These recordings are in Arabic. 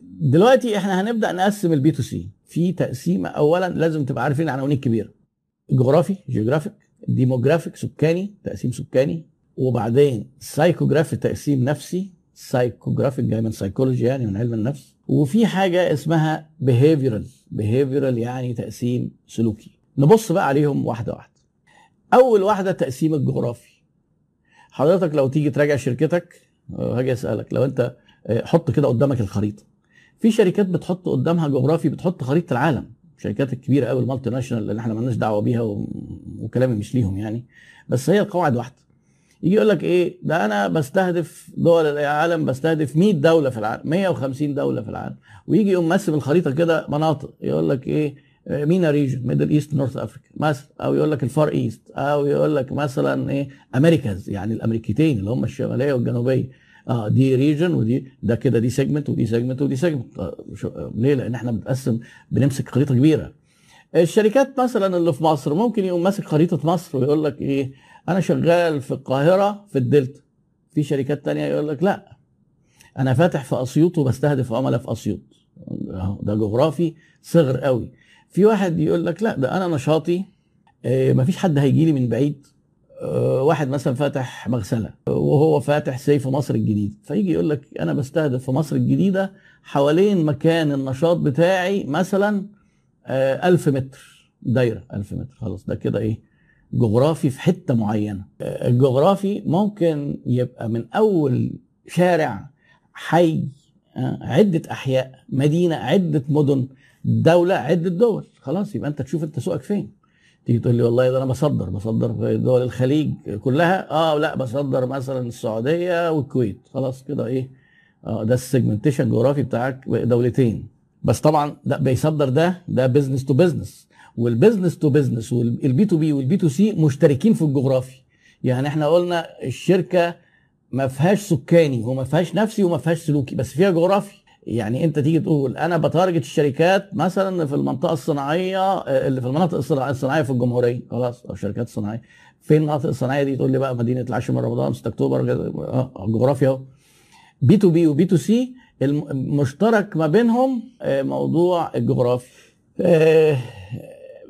دلوقتي إحنا هنبدأ نقسم ال B2C في تقسيمة اولا لازم تبقى عارفين العناوين الكبيره جغرافي geographic demographic سكاني تقسيم سكاني. وبعدين psychographic تقسيم نفسي. psychographic جاي من سايكولوجي يعني من علم النفس. وفي حاجة اسمها behavioral behavioral يعني تقسيم سلوكي. نبص بقى عليهم واحدة واحدة. أول واحدة تقسيم الجغرافي. حضرتك لو تيجي تراجع شركتك آه، هاجي أسألك. لو أنت آه، حط كده قدامك الخريطة. في شركات بتحط قدامها جغرافي بتحط خريطة العالم. الشركات الكبيرة قوي ال multinational اللي إحنا مالناش دعوة بيها و... وكلامي مش ليهم يعني. بس هي القواعد واحدة. يجي يقول لك إيه؟ ده أنا بستهدف دول العالم بستهدف 100 دولة في العالم 150 دولة في العالم. ويجي يقوم مقسم الخريطة كده مناطق. يقول لك إيه؟ MENA region Middle East North Africa. مثلا أو يقول لك ال Far East. أو يقول لك مثلا إيه؟ Americas يعني الأمريكتين اللي هم الشمالية والجنوبية. آه دي region ودي ده كده دي segment ودي segment ودي segment آه ليه؟ لأن إحنا بنتقسم بنمسك خريطة كبيرة. الشركات مثلا اللي في مصر ممكن يقوم ماسك خريطة مصر ويقول لك إيه أنا شغال في القاهرة في الدلتا. في شركات تانية يقول لك لا أنا فاتح في أسيوط وبستهدف عملاء في أسيوط. ده جغرافي صغر قوي. في واحد يقول لك لا ده أنا نشاطي آه مفيش حد هيجي لي من بعيد واحد مثلا فاتح مغسلة وهو فاتح سيف مصر الجديد فيجي يقول لك أنا بستهدف في مصر الجديدة حوالين مكان النشاط بتاعي مثلا ألف متر دايرة ألف متر خلاص ده كده إيه جغرافي في حتة معينة. الجغرافي ممكن يبقى من أول شارع حي عدة أحياء مدينة عدة مدن دولة عدة دول خلاص يبقى أنت تشوف أنت سوقك فين. تيجي تقول لي والله ده أنا بصدر بصدر في دول الخليج كلها. آه لا بصدر مثلا السعودية والكويت. خلاص كده إيه آه ده ال segmentation الجغرافي بتاعك دولتين. بس طبعا ده بيصدر ده ده business to business وال business to business وال B to B وال B to C مشتركين في الجغرافي. يعني إحنا قلنا الشركة ما فيهاش سكاني وما فيهاش نفسي وما فيهاش سلوكي بس فيها جغرافي. يعني انت تيجي تقول أنا ب target الشركات مثلا في المنطقة الصناعية اللي في المناطق الصناعية في الجمهورية. خلاص أو الشركات الصناعيه فين المناطق الصناعية دي؟ تقول لي بقى مدينة العاشر من رمضان 6 أكتوبر آه جغرافيا أهو. B to B و B to C المشترك ما بينهم موضوع الجغرافي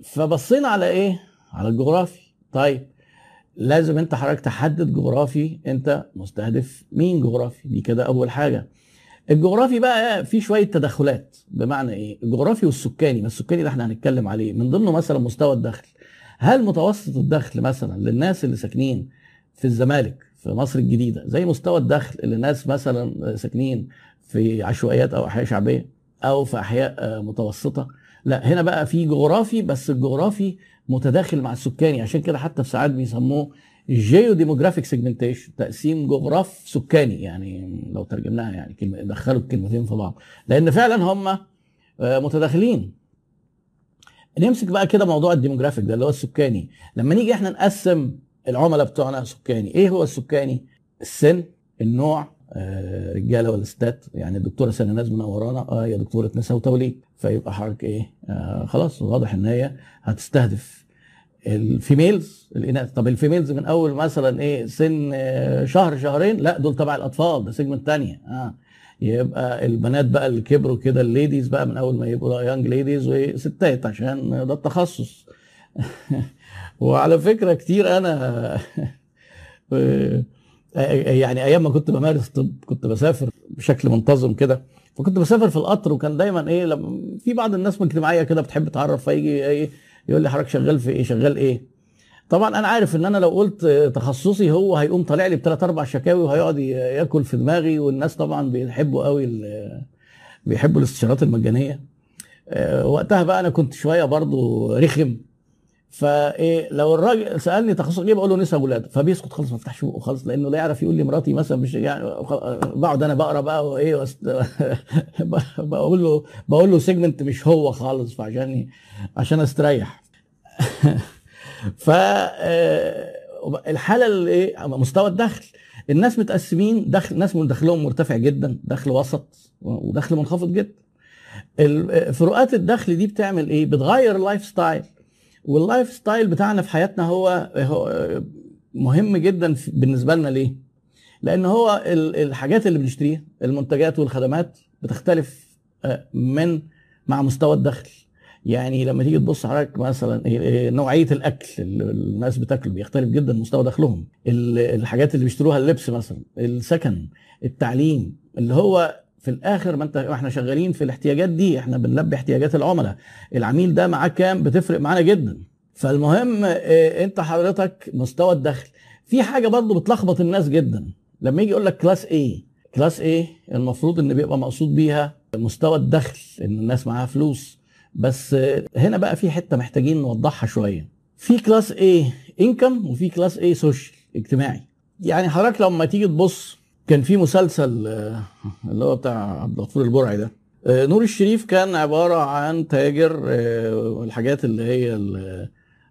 فبصينا على إيه؟ على الجغرافي طيب لازم أنت حضرتك تحدد جغرافي أنت مستهدف مين جغرافي. دي كده أول حاجة. الجغرافي بقى فيه شوية تدخلات بمعنى إيه؟ الجغرافي والسكاني ما السكاني ده إحنا هنتكلم عليه. من ضمنه مثلا مستوى الدخل. هل متوسط الدخل مثلا للناس اللي ساكنين في الزمالك في مصر الجديدة زي مستوى الدخل اللي الناس مثلا ساكنين في عشوائيات أو أحياء شعبية أو في أحياء متوسطة؟ لا هنا بقى في جغرافي بس الجغرافي متداخل مع السكاني. عشان كده حتى في ساعات بيسموه geo-demographic segmentation تقسيم جغراف سكاني يعني لو ترجمناها يعني كلمة دخلوا الكلمتين في بعض. لأن فعلا هم متداخلين. نمسك بقى كده موضوع ال demographic ده اللي هو السكاني. لما نيجي إحنا نقسم العملاء بتوعنا سكاني إيه هو السكاني؟ السن النوع آه رجاله ولا ستات يعني الدكتورة سنة ناس منورانا آه هي دكتورة نساء وتوليد. فيبقى حضرتك إيه؟ آه خلاص واضح إن هي هتستهدف ال females الإناث. طب ال females من أول مثلا إيه سن شهر شهرين؟ لا دول تبع الأطفال ده segment تانية. آه. يبقى البنات بقى اللي كبروا كده ال ladies بقى من أول ما يبقوا young ladies وستات عشان ده التخصص. وعلى فكرة كتير أنا يعني أيام ما كنت بمارس طب كنت بسافر بشكل منتظم كده. فكنت بسافر في القطر وكان دايما إيه لما في بعض الناس من اجتماعيه كده بتحب تعرف فيجي إيه يقول لي حضرتك شغال في إيه؟ شغال إيه؟ طبعا أنا عارف إن أنا لو قلت تخصصي هو هيقوم طالع لي بثلاث أربع شكاوي وهيقعد يأكل في دماغي والناس طبعا بيحبوا قوي بيحبوا الاستشارات المجانية. وقتها بقى أنا كنت شوية برضو رخم. فايه لو الراجل سألني تخصصك إيه بقول له نساء ولاده فبيسكت خالص ما يفتحش بقه خالص لأنه لا يعرف يقول لي مراتي مثلا مش يعني بقعد أنا بقرا بقى وإيه وست... بقول له بقول له سيجمنت مش هو خالص فعشان عشان أستريح. ف الحالة اللي إيه مستوى الدخل الناس متقسمين دخل ناس من دخلهم مرتفع جدا دخل وسط ودخل منخفض جدا. فروقات الدخل دي بتعمل إيه؟ بتغير ال lifestyle وال lifestyle بتاعنا في حياتنا هو هو مهم جدا بالنسبة لنا ليه؟ لأن هو الحاجات اللي بنشتريها المنتجات والخدمات بتختلف آه، من مع مستوى الدخل يعني لما تيجي تبص حضرتك مثلا نوعية الأكل اللي الناس بتاكل بيختلف جدا مستوى دخلهم الحاجات اللي بيشتروها اللبس مثلا السكن التعليم اللي هو في الآخر ما أنت إحنا شغالين في الاحتياجات دي إحنا بنلبي احتياجات العملاء. العميل ده معاه كام؟ بتفرق معانا جدا. فالمهم آه، أنت حضرتك مستوى الدخل. في حاجة برضو بتلخبط الناس جدا. لما يجي يقول لك class A class A المفروض إن بيبقى مقصود بيها مستوى الدخل إن الناس معاها فلوس. بس هنا بقى في حتة محتاجين نوضحها شوية. في class A income وفي class A social اجتماعي. يعني حضرتك لما تيجي تبص كان في مسلسل آه، اللي هو بتاع عبد الغفور البرعي ده. آه، نور الشريف كان عبارة عن تاجر آه، الحاجات اللي هي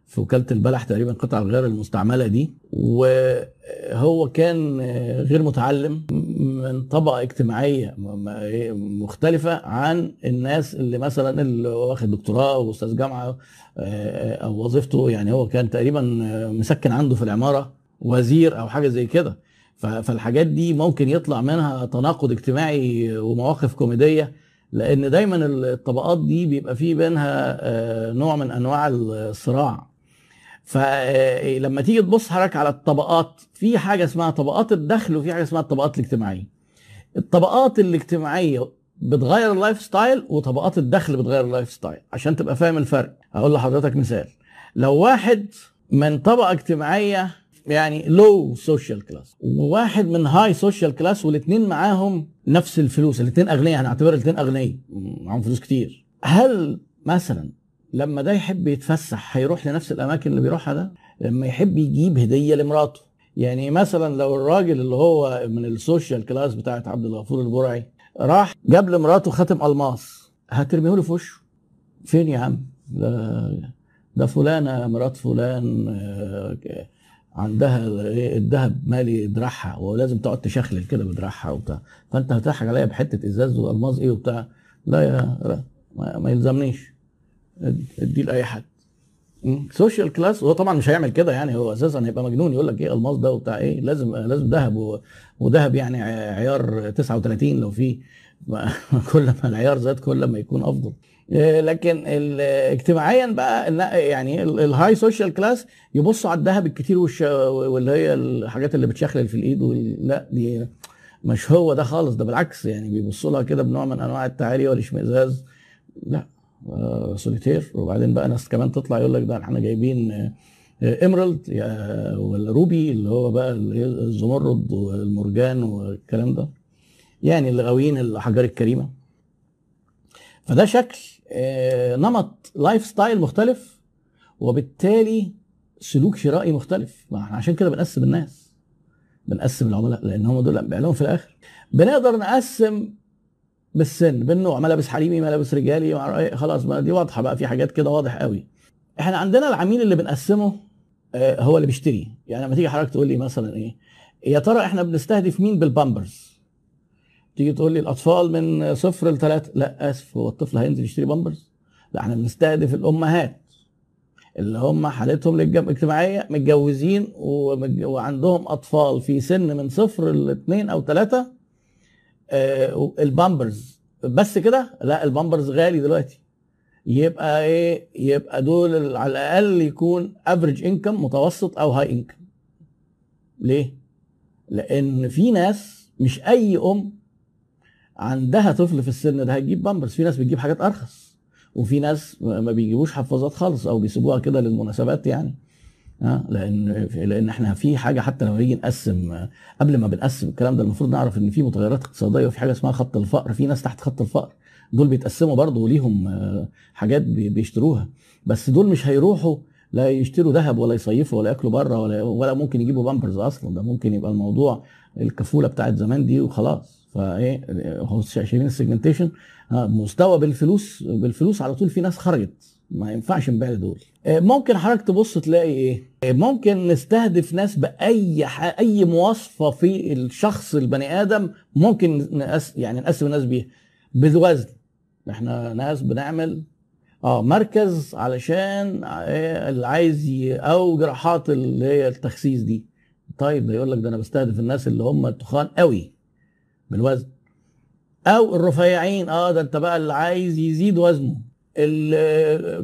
في وكالة البلح تقريبا قطع الغيار المستعملة دي. وهو كان غير متعلم من طبقة اجتماعية مختلفة عن الناس اللي مثلا اللي واخد دكتوراه واستاذ جامعة أو وظيفته. يعني هو كان تقريبا مسكن عنده في العمارة وزير أو حاجة زي كده. فالحاجات دي ممكن يطلع منها تناقض اجتماعي ومواقف كوميدية لأن دايما الطبقات دي بيبقى فيه بينها نوع من أنواع الصراع. فلما تيجي تبص حضرتك على الطبقات في حاجة اسمها طبقات الدخل وفي حاجة اسمها الطبقات الاجتماعية. الطبقات الاجتماعية بتغير ال lifestyle وطبقات الدخل بتغير ال lifestyle عشان تبقى فاهم الفرق. هقول لحضرتك مثال. لو واحد من طبقة اجتماعية يعني low social class وواحد من high social class والاثنين معاهم نفس الفلوس الاثنين أغنياء هنعتبر الاثنين أغنياء. معاهم فلوس كتير. هل مثلا لما ده يحب يتفسح هيروح لنفس الأماكن اللي بيروحها ده؟ لما يحب يجيب هدية لمراته. يعني مثلا لو الراجل اللي هو من ال social class بتاعت عبد الغفور البرعي راح جاب لمراته خاتم ألماس. هترميه له في وشه. فين يا عم؟ ده ده فلانه مرات فلان آه، عندها الذهب مالي دراعها ولازم تقعد تشخلل كده بدراعها وبتاع. فأنت هتضحك عليا بحتة إزاز والماس إيه وبتاع. لا يا ما يلزمنيش. ادي ل high. social class هو طبعا مش هيعمل كده يعني. هو أساسا هيبقى مجنون يقول لك إيه الماس ده وبتاع إيه لازم لازم ذهب وذهب يعني عيار 39 لو في كل ما العيار زاد كل ما يكون أفضل. إيه، لكن اجتماعيا بقى يعني ال high social class يبصوا على الذهب الكتير واللي هي الحاجات اللي بتشخلل في الإيد لا دي مش هو ده خالص ده بالعكس يعني بيبصوا لها كده بنوع من أنواع التعالي والاشمئزاز. لا سوليتير وبعدين بقى ناس كمان تطلع يقول لك ده إحنا جايبين emerald ولا ruby اللي هو بقى الزمرد والمرجان والكلام ده. يعني اللي غاويين الأحجار الكريمة. فده شكل آه، نمط lifestyle مختلف وبالتالي سلوك شرائي مختلف. ما إحنا عشان كده بنقسم الناس بنقسم العملاء لأن هم دول لهم في الآخر. بنقدر نقسم بالسن بالنوع ملابس حريمي ملابس رجالي إيه، خلاص بقى دي واضحة بقى في حاجات كده واضح قوي. إحنا عندنا العميل اللي بنقسمه آه، هو اللي بيشتري. يعني لما تيجي حضرتك تقول لي مثلا إيه يا ترى إحنا بنستهدف مين بالبامبرز؟ تيجي تقول لي الأطفال من صفر لثلاثة؟ لا آسف هو الطفل هينزل يشتري بامبرز؟ لا إحنا بنستهدف الأمهات اللي هم حالتهم الاجتماعية متجوزين وعندهم أطفال في سن من صفر لاثنين أو ثلاثة آه البامبرز. بس كده؟ لا البامبرز غالي دلوقتي. يبقى إيه؟ يبقى دول على الأقل يكون average income متوسط أو high income ليه؟ لأن في ناس مش أي أم عندها طفل في السن ده هتجيب بامبرز. في ناس بتجيب حاجات أرخص وفي ناس ما بيجيبوش حفاظات خالص أو بيسيبوها كده للمناسبات يعني. ها لأن لأن إحنا في حاجة حتى لما نيجي نقسم قبل ما بنقسم الكلام ده المفروض نعرف إن في متغيرات اقتصادية وفي حاجة اسمها خط الفقر. في ناس تحت خط الفقر. دول بيتقسموا برضه وليهم آه، حاجات بيشتروها. بس دول مش هيروحوا لا يشتروا ذهب ولا يصيفوا ولا ياكلوا بره ولا ولا ممكن يجيبوا بامبرز أصلا. ده ممكن يبقى الموضوع الكفولة بتاعت زمان دي وخلاص. فايه هو شايفين ال segmentation. آه، مستوى بالفلوس بالفلوس على طول في ناس خرجت. ما ينفعش نبيع دول آه، ممكن حضرتك تبص تلاقي إيه؟ آه، ممكن نستهدف ناس بأي أي مواصفة في الشخص البني آدم ممكن نقس يعني نقسم الناس بيها. بالوزن إحنا ناس بنعمل آه مركز علشان اللي عايز ي... أو جراحات اللي هي التخسيس دي. طيب ده يقول لك ده أنا بستهدف الناس اللي هم تخان قوي. بالوزن أو الرفيعين آه ده أنت بقى اللي عايز يزيد وزنه.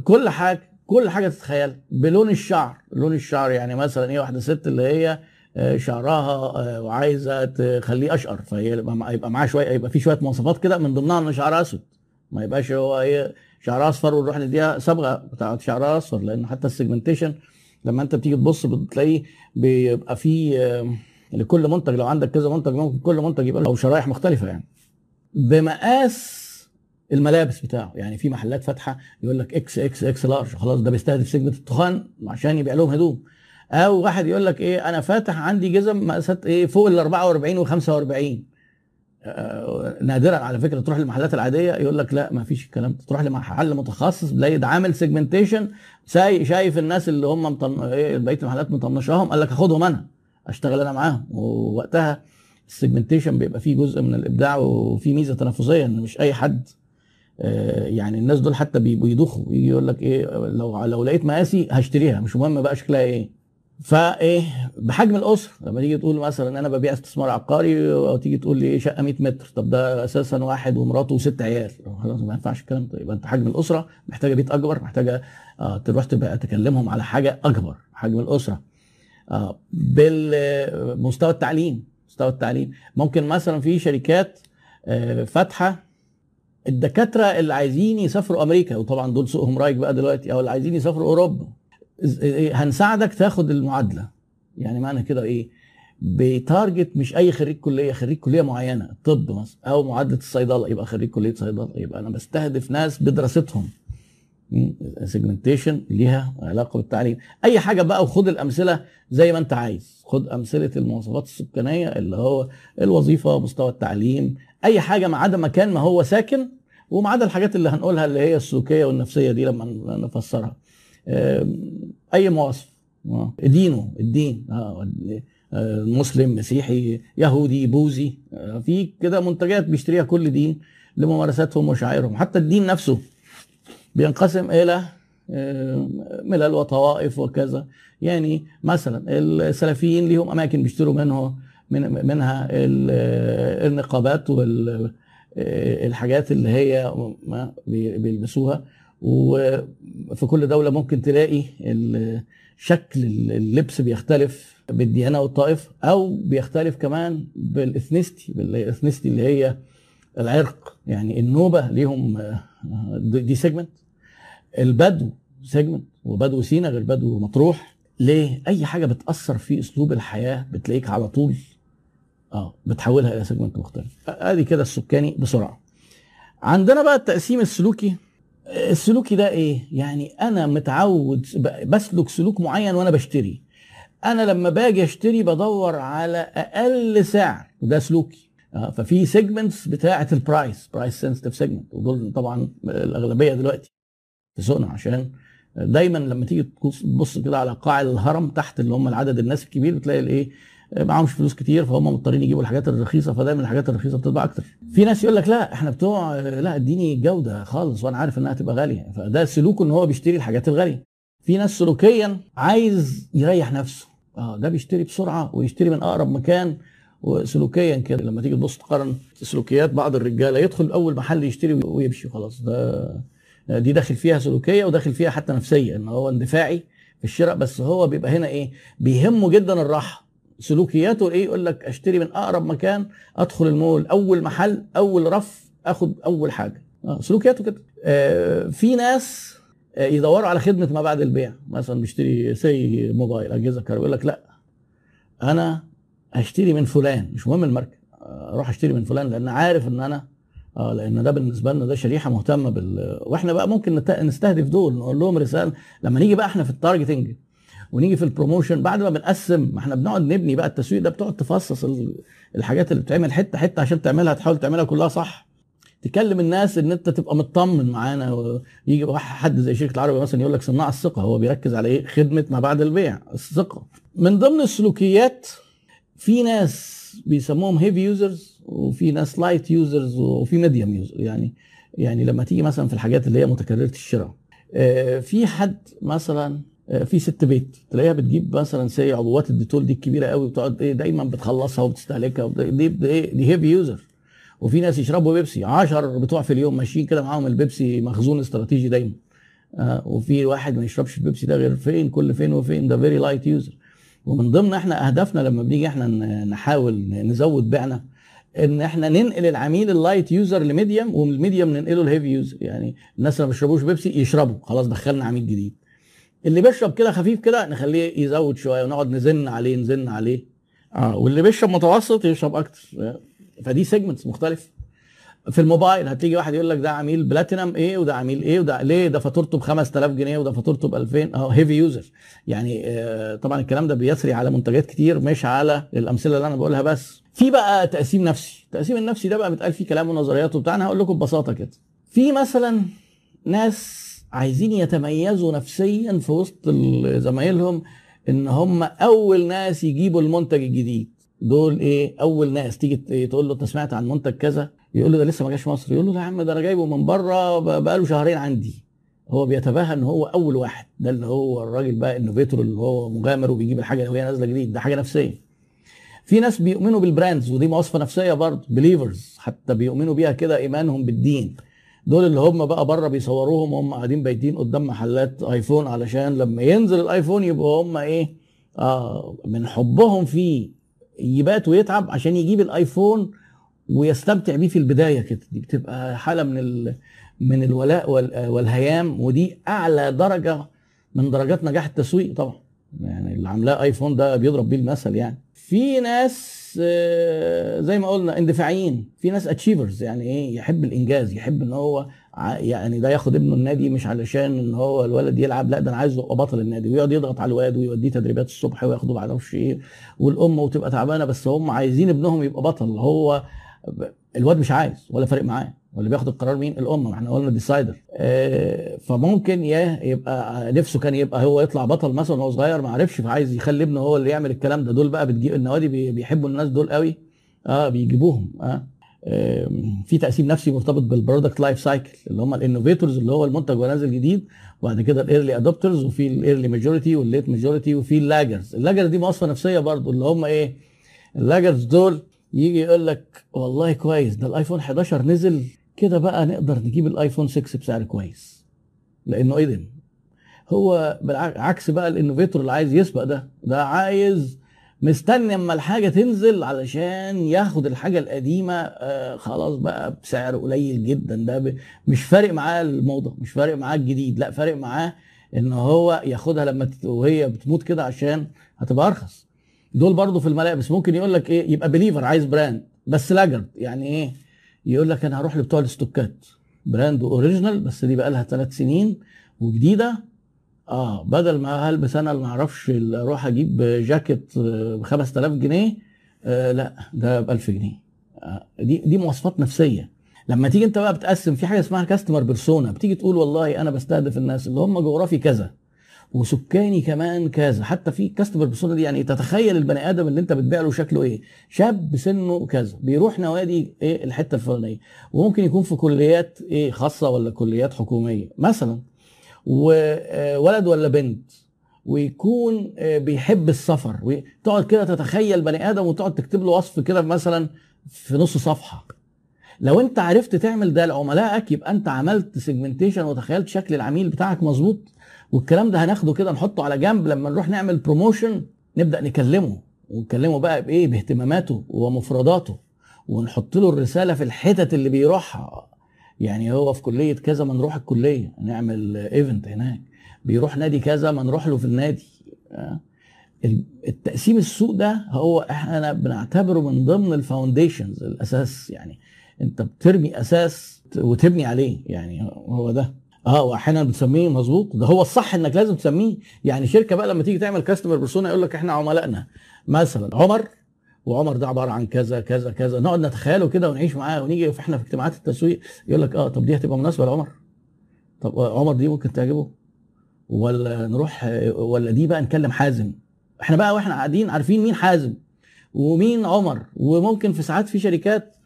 كل حاجة كل حاجة تتخيل بلون الشعر لون الشعر يعني مثلا إيه واحدة ست اللي هي آه، شعرها آه، وعايزة تخليه أشقر فهي يبقى معاها شوية يبقى في شوية مواصفات كده من ضمنها إن شعرها أسود. ما يبقاش هو إيه شعرها أصفر ونروح نديها صبغه بتاعت شعرها أصفر لأن حتى ال segmentation لما أنت بتيجي تبص بتلاقيه بيبقى فيه آه، لكل منتج لو عندك كذا منتج ممكن كل منتج يبقى له شرايح مختلفة يعني. بمقاس الملابس بتاعه. يعني في محلات فاتحة يقول لك إكس إكس إكس لارج خلاص ده بيستهدف segment التخان عشان يبيع لهم هدوم. أو واحد يقول لك إيه أنا فاتح عندي جزم مقاسات إيه فوق ال 44 و 45 آه، نادرا على فكرة تروح للمحلات العادية يقول لك لا ما فيش الكلام ده. تروح لمحل متخصص تلاقي عامل segmentation شايف الناس اللي هم مطن... إيه بقية المحلات مطنشاهم قال لك اخدهم أنا. أشتغل أنا معاهم. ووقتها ال segmentation بيبقى فيه جزء من الإبداع وفي ميزة تنافسية إن مش أي حد آه، يعني الناس دول حتى يدوخوا يجي يقول لك إيه لو لو لقيت مقاسي هشتريها. مش مهم بقى شكلها إيه. فإيه بحجم الأسرة. لما تيجي تقول مثلا أنا ببيع استثمار عقاري أو تيجي تقول لي إيه شقة 100 متر. طب ده أساسا واحد ومراته وست عيال. خلاص ما ينفعش الكلام ده. يبقى أنت حجم الأسرة محتاجة بيت أكبر محتاجة آه تروح تبقى تكلمهم على حاجة أكبر. حجم الأسرة. آه بالمستوى التعليم مستوى التعليم. ممكن مثلا في شركات آه فاتحة الدكاترة اللي عايزين يسافروا أمريكا وطبعا دول سوقهم رايق بقى دلوقتي أو اللي عايزين يسافروا أوروبا. إز- إيه، هنساعدك تاخد المعادلة. يعني معنى كده إيه؟ ب target مش أي خريج كلية خريج كلية معينة طب مثلا أو معادلة الصيدلة يبقى خريج كلية صيدلة يبقى أنا بستهدف ناس بدراستهم. segmentation ليها علاقة بالتعليم. أي حاجة بقى وخد الأمثلة زي ما أنت عايز. خد أمثلة المواصفات السكانية اللي هو الوظيفة مستوى التعليم أي حاجة ما عدا مكان ما هو ساكن وما عدا الحاجات اللي هنقولها اللي هي السلوكية والنفسية دي لما نفسرها. آم، أي مواصف. آه. دينه الدين. آه، آه، مسلم مسيحي يهودي بوذي. آه، في كده منتجات بيشتريها كل دين لممارساتهم وشعائرهم. حتى الدين نفسه. بينقسم إلى آه، ملل وطوائف وكذا. يعني مثلا السلفيين ليهم أماكن بيشتروا منه من منها آه، النقابات والحاجات اللي هي بيلبسوها. وفي كل دولة ممكن تلاقي شكل اللبس بيختلف بالديانة والطائفة أو بيختلف كمان بال ethnicity بال ethnicity اللي هي العرق. يعني النوبة ليهم آه، دي segment البدو segment وبدو سينا غير بدو مطروح. ليه؟ أي حاجة بتأثر في أسلوب الحياة بتلاقيك على طول آه بتحولها إلى segment مختلف. أدي كده السكاني بسرعة. عندنا بقى التقسيم السلوكي. السلوكي ده إيه؟ يعني أنا متعود بسلك سلوك معين وأنا بشتري. أنا لما باجي أشتري بدور على أقل سعر وده سلوكي. آه، ففي segments بتاعة ال price price sensitive segment ودول طبعا الأغلبية دلوقتي. سوقنا عشان دايما لما تيجي تبص- كده على قاع الهرم تحت اللي هم العدد الناس الكبير بتلاقي الإيه؟ معهمش فلوس كتير فهم مضطرين يجيبوا الحاجات الرخيصة فدايما الحاجات الرخيصة بتتباع أكتر. في ناس يقول لك لا إحنا بتوع لا اديني جودة خالص وأنا عارف إنها تبقى غالية. فده سلوكه إن هو بيشتري الحاجات الغالية. في ناس سلوكيا عايز يريح نفسه. آه ده بيشتري بسرعة ويشتري من أقرب مكان. وسلوكيا كده لما تيجي تبص تقارن سلوكيات بعض الرجالة يدخل أول محل يشتري ويمشي خلاص. ده دي داخل فيها سلوكية وداخل فيها حتى نفسية إن هو اندفاعي في الشراء بس هو بيبقى هنا إيه؟ بيهمه جدا الراحة. سلوكياته إيه؟ يقول لك أشتري من أقرب مكان أدخل المول أول محل أول رف آخد أول حاجة. آه سلوكياته كده. آه في ناس آه يدوروا على خدمة ما بعد البيع. مثلا بيشتري سي موبايل أجهزة كهربائية يقول لك لأ أنا هشتري من فلان مش مهم الماركة. آه، أروح أشتري من فلان لأن عارف إن أنا آه لأن ده بالنسبة لنا ده شريحة مهتمة بال وإحنا بقى ممكن نستهدف دول نقول لهم رسالة لما نيجي بقى إحنا في ال targeting ونيجي في ال promotion بعد ما بنقسم ما إحنا بنقعد نبني بقى التسويق ده بتقعد تفصص ال- الحاجات اللي بتعمل حتة حتة عشان تعملها تحاول تعملها كلها صح. تكلم الناس إن أنت تبقى مطمن معانا واحد حد زي شركه العربي مثلا يقول لك صناع الثقة هو بيركز على إيه؟ خدمة ما بعد البيع الثقة. من ضمن السلوكيات في ناس بيسموهم heavy users وفي ناس light users وفي medium user يعني يعني لما تيجي مثلا في الحاجات اللي هي متكررة الشراء. آه، في حد مثلا آه، في ست بيت تلاقيها بتجيب مثلا سي عبوات ال Dettol دي الكبيرة قوي وتقعد إيه دايما بتخلصها وبتستهلكها وبت- دي دي, دي heavy user وفي ناس يشربوا بيبسي 10 بتوع في اليوم ماشيين كده معاهم البيبسي مخزون استراتيجي دايما. آه وفي واحد ما يشربش البيبسي ده غير فين كل فين وفين ده very light user ومن ضمن إحنا أهدافنا لما بنيجي إحنا نحاول نزود بيعنا إن إحنا ننقل العميل ال light user ل medium ومن ال medium ننقله ال heavy user يعني الناس اللي ما بيشربوش بيبسي يشربوا. خلاص دخلنا عميل جديد. اللي بيشرب كده خفيف كده نخليه يزود شوية ونقعد نزن عليه نزن عليه. آه واللي بيشرب متوسط يشرب أكتر. فدي segments مختلفة. في الموبايل هتيجي واحد يقول لك ده عميل بلاتينم إيه وده عميل إيه وده ليه؟ ده فاتورته ب 5000 جنيه وده فاتورته ب 2000 آه heavy user يعني آه طبعا الكلام ده بيسري على منتجات كتير مش على الأمثلة اللي أنا بقولها بس. في بقى تقسيم نفسي. التقسيم النفسي ده بقى بيتقال فيه كلام ونظريات وبتاع. أنا هقول لكم ببساطة كده. في مثلا ناس عايزين يتميزوا نفسيا في وسط زمايلهم إن هم أول ناس يجيبوا المنتج الجديد. دول إيه؟ أول ناس تيجي تقول له أنت سمعت عن منتج كذا؟ يقول له ده لسه ما جاش مصر. يقول له لا يا عم ده أنا جايبه من بره بقاله شهرين عندي. هو بيتباهى ان هو أول واحد. ده اللي هو الراجل بقى innovator اللي هو مغامر وبيجيب الحاجة وهي نازلة جديد. ده حاجة نفسية. في ناس بيؤمنوا بال brands ودي مواصفة نفسية برضه believers حتى بيؤمنوا بيها كده إيمانهم بالدين. دول اللي هم بقى بره بيصوروهم وهم قاعدين بايتين قدام محلات آيفون علشان لما ينزل الآيفون يبقوا هم إيه؟ آه من حبهم فيه. يبات ويتعب عشان يجيب الآيفون ويستمتع بيه في البداية كده. دي بتبقى حالة من ال من الولاء والهيام ودي أعلى درجة من درجات نجاح التسويق طبعا. يعني اللي عاملاه آيفون ده بيضرب بيه المثل يعني. في ناس آه، زي ما قلنا اندفاعيين. في ناس اتشيفرز يعني إيه؟ يحب الإنجاز يحب إن هو يعني ده ياخد ابنه النادي مش علشان إن هو الولد يلعب لا ده أنا عايزه يبقى بطل النادي ويقعد يضغط على الواد ويوديه تدريبات الصبح وياخده ما إيه والام وتبقى تعبانة بس هم عايزين ابنهم يبقى بطل. هو الواد مش عايز ولا فارق معاه. واللي بياخد القرار مين؟ الام ما إحنا قلنا decider آه فممكن يا يبقى نفسه كان يبقى هو يطلع بطل مثلا وهو صغير ما عرفش فعايز يخلي ابنه هو اللي يعمل الكلام ده. دول بقى بتجيب النوادي بيحبوا الناس دول قوي. آه بيجيبوهم. آه في تقسيم نفسي مرتبط بال product life cycle اللي هم ال innovators اللي هو المنتج ونازل جديد وبعد كده ال early adopters وفي ال early majority وال late majority وفي ال laggards ال laggards دي مواصفه نفسية برضو اللي هم إيه؟ ال laggards دول يجي يقول لك والله كويس ده الآيفون 11 نزل كده بقى نقدر نجيب الآيفون 6 بسعر كويس. لأنه قدم هو بالعكس بقى ال innovator اللي عايز يسبق ده ده عايز مستني أما الحاجة تنزل علشان ياخد الحاجة القديمة آه خلاص بقى بسعر قليل جدا. ده مش فارق معاه الموضة مش فارق معاه الجديد لا فارق معاه إن هو ياخدها لما وهي بتموت كده عشان هتبقى أرخص. دول برضو في الملابس ممكن يقول لك إيه يبقى بليفر عايز brand بس laggard يعني إيه؟ يقول لك أنا هروح لبتوع الاستوكات. brand original بس دي بقى لها ثلاث سنين وجديدة. آه بدل ما هلبس أنا اللي ما أعرفش أروح أجيب جاكيت ب 5000 جنيه آه لا ده ب 1000 جنيه. آه دي دي مواصفات نفسية. لما تيجي أنت بقى بتقسم في حاجة اسمها كاستمر بيرسونا بتيجي تقول والله أنا بستهدف الناس اللي هم جغرافي كذا. وسكاني كمان كذا. حتى في كاستمر بيرسونا دي يعني تتخيل البني آدم اللي انت بتبيع له شكله إيه. شاب سنه كذا. بيروح نوادي إيه الحتة الفلانية. وممكن يكون في كليات إيه خاصة ولا كليات حكومية مثلا. وولد ولا بنت. ويكون بيحب السفر. وتقعد كده تتخيل بني آدم وتقعد تكتب له وصف كده مثلا في نص صفحة. لو انت عرفت تعمل ده لعملائك يبقى انت عملت segmentation وتخيلت شكل العميل بتاعك مظبوط. والكلام ده هناخده كده نحطه على جنب لما نروح نعمل promotion نبدأ نكلمه. ونكلمه بقى بإيه؟ باهتماماته ومفرداته. ونحط له الرسالة في الحتت اللي بيروحها. يعني هو في كلية كذا ما نروح الكلية نعمل event هناك. بيروح نادي كذا ما نروح له في النادي. التقسيم السوق ده هو إحنا بنعتبره من ضمن ال foundations الأساس يعني. أنت بترمي أساس وتبني عليه يعني هو ده. آه واحيانا بتسميه مظبوط. ده هو الصح انك لازم تسميه. يعني شركة بقى لما تيجي تعمل customer persona يقول لك إحنا عملائنا. مثلا عمر وعمر ده عبارة عن كذا كذا كذا. نقعد نتخيله كده ونعيش معاه ونيجي في إحنا في اجتماعات التسويق يقول لك آه طب دي هتبقى مناسبة لعمر. طب عمر دي ممكن تعجبه. ولا نروح ولا دي بقى نكلم حازم. إحنا بقى وإحنا قاعدين عارفين مين حازم ومين عمر. وممكن في ساعات في شركات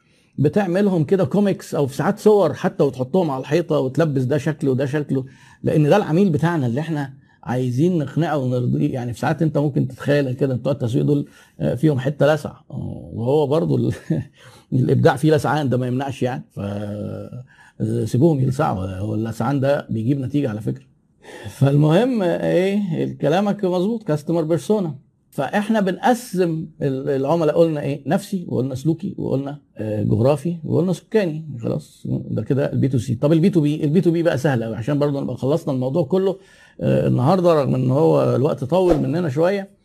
بتعملهم كده كوميكس أو في ساعات صور حتى وتحطهم على الحيطة وتلبس ده شكله وده شكله لأن ده العميل بتاعنا اللي إحنا عايزين نقنعه ونرضيه يعني في ساعات أنت ممكن تتخيل كده بتوع التسويق دول آه، فيهم حتة لسع وهو برضو ال... الإبداع فيه لسعان ده ما يمنعش يعني. ف سيبوهم يلسعوا هو اللسعان ده بيجيب نتيجة على فكرة. فالمهم إيه كلامك مظبوط customer persona فاحنا بنقسم العملاء قلنا إيه نفسي وقلنا سلوكي وقلنا آه، جغرافي وقلنا سكاني. خلاص ده كده ال B2C طب البي تو بي البي تو بي بقى سهل قوي عشان برضه نبقى خلصنا الموضوع كله. آه، النهارده رغم إن هو الوقت طول مننا شوية